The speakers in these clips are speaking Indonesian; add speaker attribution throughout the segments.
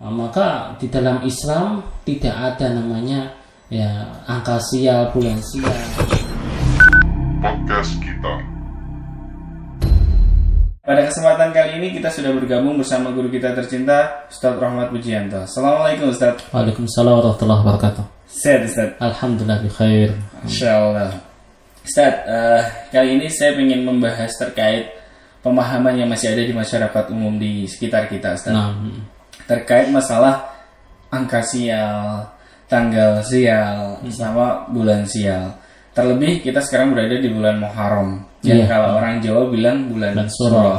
Speaker 1: Uh, maka di dalam Islam tidak ada namanya ya angka sial, bulan sial.
Speaker 2: podcast kita.
Speaker 3: Pada kesempatan kali ini kita sudah bergabung bersama guru kita tercinta Ustadz Rahmat Pujianto. Assalamualaikum Ustadz.
Speaker 1: Waalaikumsalam warahmatullahi wabarakatuh.
Speaker 3: Sehat Ustadz.
Speaker 1: Alhamdulillah bi khair.
Speaker 3: Insya Allah. Ustadz, eh, kali ini saya ingin membahas terkait pemahaman yang masih ada di masyarakat umum di sekitar kita Ustadz.
Speaker 1: Nah, mm,
Speaker 3: Terkait masalah angka sial, tanggal sial,
Speaker 1: Hmm.
Speaker 3: sama bulan sial. Terlebih kita sekarang berada di bulan Muharram. Yang
Speaker 1: Iya.
Speaker 3: kalau orang Jawa bilang bulan,
Speaker 1: Bulan
Speaker 3: Suro.
Speaker 1: Suro.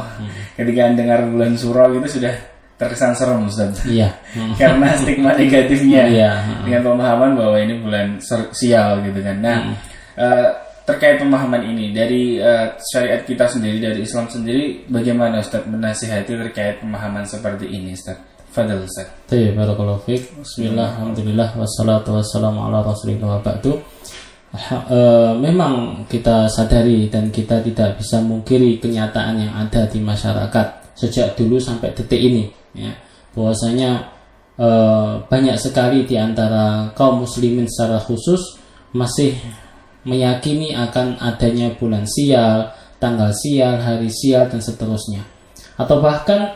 Speaker 3: Ketika dengar bulan Suro itu sudah terkesan serem Ustadz.
Speaker 1: iya.
Speaker 3: Karena stigma negatifnya
Speaker 1: Iya.
Speaker 3: dengan pemahaman bahwa ini bulan sial gitu kan. Nah,
Speaker 1: Hmm.
Speaker 3: eh, terkait pemahaman ini dari eh, syariat kita sendiri dari Islam sendiri bagaimana Ustaz menasihati terkait pemahaman seperti ini Ustaz? Fadil Ustaz.
Speaker 1: Baik, barakallahu fiik. Bismillah, alhamdulillah, wassalatu wassalamu ala rasulillah wa ba'du. Eh, memang kita sadari dan kita tidak bisa mungkiri kenyataan yang ada di masyarakat sejak dulu sampai detik ini ya bahwasanya eh, banyak sekali di antara kaum muslimin secara khusus masih meyakini akan adanya bulan sial, tanggal sial, hari sial dan seterusnya. Atau bahkan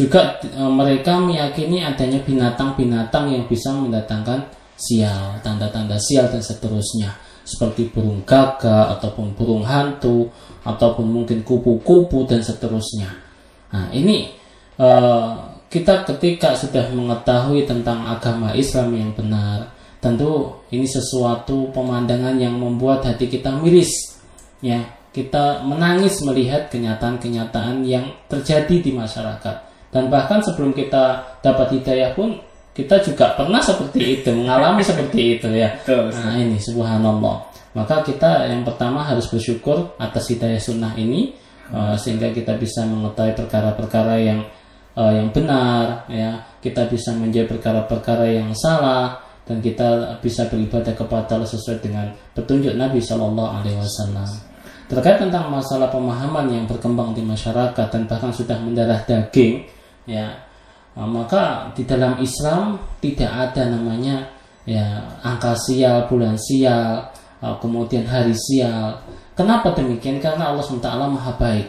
Speaker 1: juga e, mereka meyakini adanya binatang-binatang yang bisa mendatangkan sial, tanda-tanda sial dan seterusnya. Seperti burung gagak ataupun burung hantu ataupun mungkin kupu-kupu dan seterusnya. Nah, ini e, kita ketika sudah mengetahui tentang agama Islam yang benar, tentu ini sesuatu pemandangan yang membuat hati kita miris. Ya, kita menangis melihat kenyataan-kenyataan yang terjadi di masyarakat. Dan bahkan sebelum kita dapat hidayah pun kita juga pernah seperti itu, mengalami seperti itu ya.
Speaker 3: Betul.
Speaker 1: Nah, ini subhanallah. Maka kita yang pertama harus bersyukur atas hidayah sunnah ini uh, sehingga kita bisa mengetahui perkara-perkara yang uh, yang benar ya. Kita bisa menjauhi perkara-perkara yang salah dan kita bisa beribadah kepada Allah sesuai dengan petunjuk Nabi Shallallahu alaihi wasallam. Terkait tentang masalah pemahaman yang berkembang di masyarakat dan bahkan sudah mendarah daging ya Nah, maka di dalam Islam tidak ada namanya ya angka sial, bulan sial, uh, kemudian hari sial. Kenapa demikian? Karena Allah SWT Maha baik.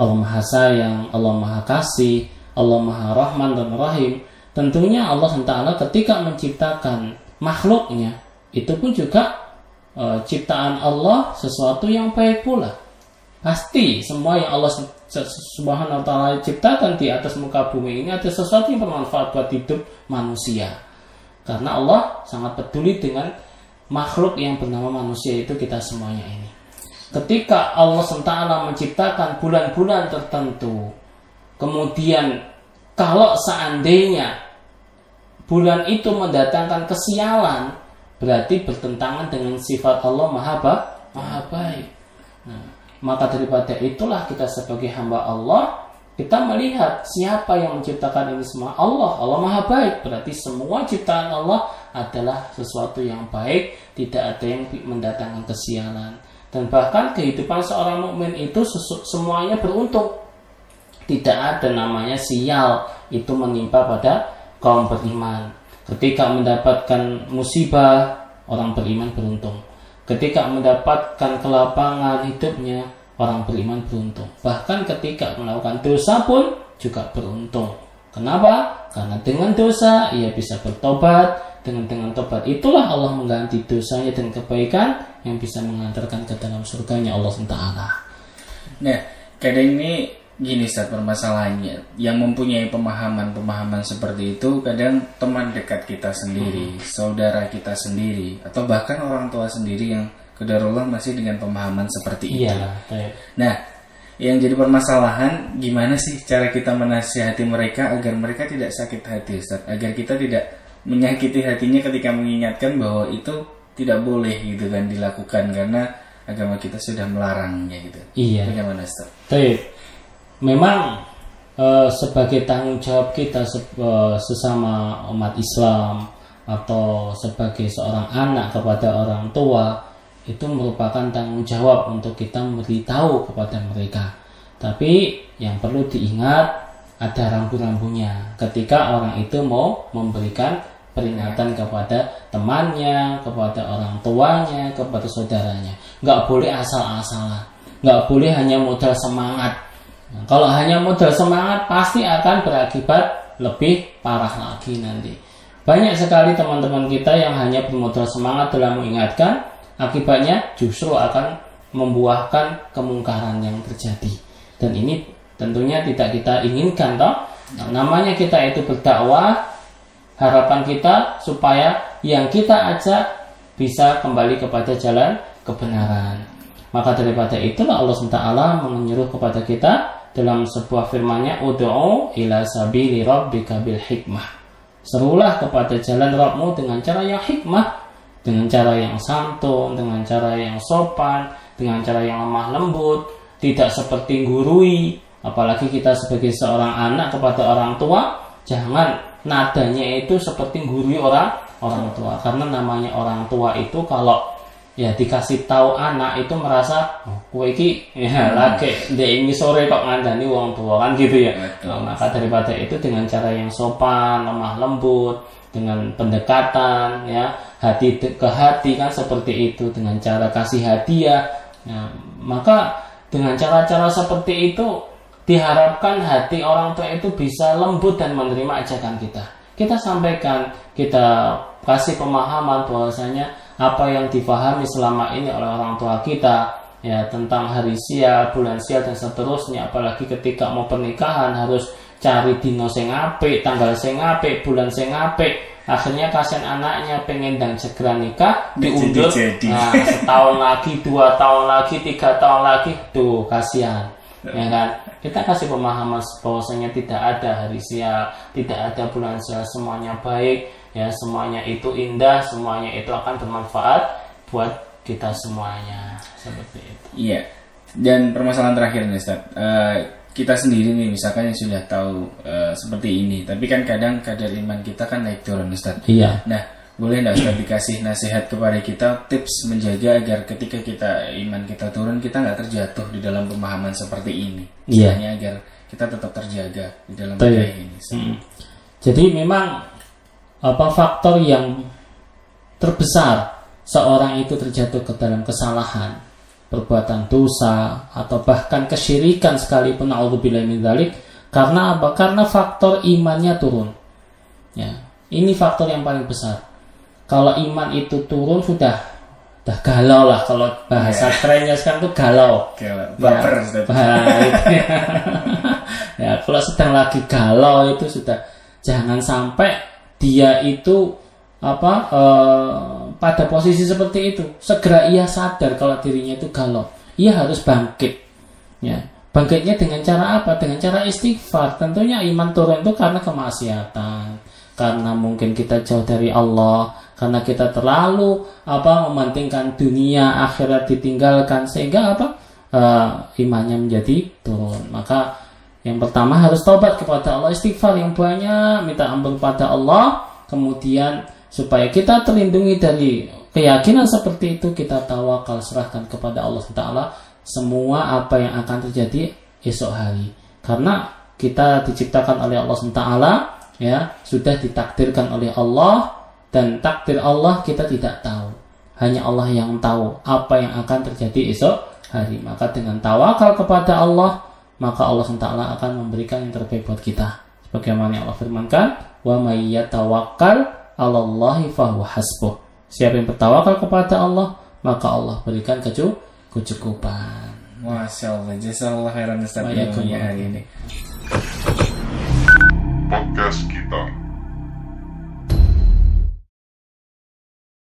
Speaker 1: Allah Maha sayang, Allah Maha kasih, Allah Maha rahman dan rahim. Tentunya Allah SWT ketika menciptakan makhluknya itu pun juga uh, ciptaan Allah sesuatu yang baik pula. Pasti semua yang Allah Subhanahu wa taala ciptakan di atas muka bumi ini ada sesuatu yang bermanfaat buat hidup manusia. Karena Allah sangat peduli dengan makhluk yang bernama manusia itu kita semuanya ini. Ketika Allah SWT menciptakan bulan-bulan tertentu, kemudian kalau seandainya bulan itu mendatangkan kesialan, berarti bertentangan dengan sifat Allah Maha Maha Baik. Maka daripada itulah kita sebagai hamba Allah kita melihat siapa yang menciptakan ini semua. Allah Allah maha baik. Berarti semua ciptaan Allah adalah sesuatu yang baik. Tidak ada yang mendatangkan kesialan. Dan bahkan kehidupan seorang mukmin itu semuanya beruntung. Tidak ada namanya sial itu menimpa pada kaum beriman. Ketika mendapatkan musibah, orang beriman beruntung. Ketika mendapatkan kelapangan hidupnya, orang beriman beruntung. Bahkan ketika melakukan dosa pun juga beruntung. Kenapa? Karena dengan dosa ia bisa bertobat. Dengan dengan tobat itulah Allah mengganti dosanya dan kebaikan yang bisa mengantarkan ke dalam surganya Allah SWT.
Speaker 3: Nah, kadang ini gini Ustaz permasalahannya yang mempunyai pemahaman-pemahaman seperti itu kadang teman dekat kita sendiri, saudara kita sendiri atau bahkan orang tua sendiri yang kedarullah masih dengan pemahaman seperti itu.
Speaker 1: Iya, baik.
Speaker 3: Nah, yang jadi permasalahan gimana sih cara kita menasihati mereka agar mereka tidak sakit hati Ustaz, agar kita tidak menyakiti hatinya ketika mengingatkan bahwa itu tidak boleh gitu kan dilakukan karena agama kita sudah melarangnya gitu.
Speaker 1: Iya.
Speaker 3: Bagaimana Ustaz?
Speaker 1: Baik. Memang eh, sebagai tanggung jawab kita se- eh, sesama umat Islam atau sebagai seorang anak kepada orang tua itu merupakan tanggung jawab untuk kita memberitahu kepada mereka. Tapi yang perlu diingat ada rambu-rambunya ketika orang itu mau memberikan peringatan kepada temannya, kepada orang tuanya, kepada saudaranya. Nggak boleh asal-asalan, nggak boleh hanya modal semangat. Kalau hanya modal semangat pasti akan berakibat lebih parah lagi nanti. Banyak sekali teman-teman kita yang hanya bermodal semangat dalam mengingatkan, akibatnya justru akan membuahkan kemungkaran yang terjadi. Dan ini tentunya tidak kita inginkan toh. Nah, namanya kita itu berdakwah, harapan kita supaya yang kita ajak bisa kembali kepada jalan kebenaran. Maka daripada itulah Allah SWT menyuruh kepada kita dalam sebuah firman-Nya ud'u ila sabili rabbika bil hikmah. Serulah kepada jalan Rabbmu dengan cara yang hikmah, dengan cara yang santun, dengan cara yang sopan, dengan cara yang lemah lembut, tidak seperti gurui, apalagi kita sebagai seorang anak kepada orang tua, jangan nadanya itu seperti gurui orang orang tua karena namanya orang tua itu kalau ya dikasih tahu anak itu merasa oh, kue iki ya lagi ini sore kok ngandani wong tua kan gitu ya. Nah, maka daripada itu dengan cara yang sopan lemah lembut dengan pendekatan ya hati ke hati kan seperti itu dengan cara kasih hadiah. Ya, maka dengan cara-cara seperti itu diharapkan hati orang tua itu bisa lembut dan menerima ajakan kita. Kita sampaikan, kita kasih pemahaman bahwasanya apa yang difahami selama ini oleh orang tua kita ya tentang hari sial, bulan sial dan seterusnya. Apalagi ketika mau pernikahan harus cari dino sing apik, tanggal sing apik, bulan sing apik. Akhirnya kasihan anaknya pengen dan segera nikah diundur. nah, setahun lagi, dua tahun lagi, tiga tahun lagi, tuh kasihan. Ya kan? Kita kasih pemahaman bahwasanya tidak ada hari sial tidak ada bulan sial semuanya baik ya. Semuanya itu indah semuanya itu akan bermanfaat buat kita semuanya seperti itu.
Speaker 3: Iya. Dan permasalahan terakhir nih Ustaz. Uh, kita sendiri nih misalkan yang sudah tahu uh, seperti ini. Tapi kan kadang kadar iman kita kan naik turun Ustaz.
Speaker 1: Iya.
Speaker 3: Nah boleh nggak Ustaz dikasih nasihat kepada kita tips menjaga agar ketika kita iman kita turun kita nggak terjatuh di dalam pemahaman seperti ini?
Speaker 1: Iya.
Speaker 3: Yeah. agar kita tetap terjaga di dalam budaya ini
Speaker 1: hmm. jadi memang apa faktor yang terbesar seorang itu terjatuh ke dalam kesalahan perbuatan dosa atau bahkan kesyirikan sekalipun naudzubillah min dzalik. Karena apa? Karena faktor imannya turun. Ya ini faktor yang paling besar. Kalau iman itu turun sudah udah galau lah kalau bahasa yeah. trennya sekarang tuh galau.
Speaker 3: Galau. Baper
Speaker 1: ya, ya kalau sedang lagi galau itu sudah jangan sampai dia itu apa eh, pada posisi seperti itu segera ia sadar kalau dirinya itu galau. Ia harus bangkit ya. Bangkitnya dengan cara apa? Dengan cara istighfar. Tentunya iman turun itu karena kemaksiatan karena mungkin kita jauh dari Allah karena kita terlalu apa mementingkan dunia akhirat ditinggalkan sehingga apa uh, imannya menjadi turun. Maka yang pertama harus tobat kepada Allah istighfar yang banyak minta ampun kepada Allah kemudian supaya kita terlindungi dari keyakinan seperti itu kita tawakal serahkan kepada Allah Taala semua apa yang akan terjadi esok hari karena kita diciptakan oleh Allah Taala ya sudah ditakdirkan oleh Allah dan takdir Allah kita tidak tahu. Hanya Allah yang tahu apa yang akan terjadi esok hari. Maka dengan tawakal kepada Allah, maka Allah SWT akan memberikan yang terbaik buat kita. Sebagaimana Allah firmankan, "Wa may yatawakkal alallahi fahu hasbuh. Siapa yang bertawakal kepada Allah, maka Allah berikan kecu kecukupan.
Speaker 3: Masya Allah, jazakallah khairan Ustaz hari ini. Podcast kita.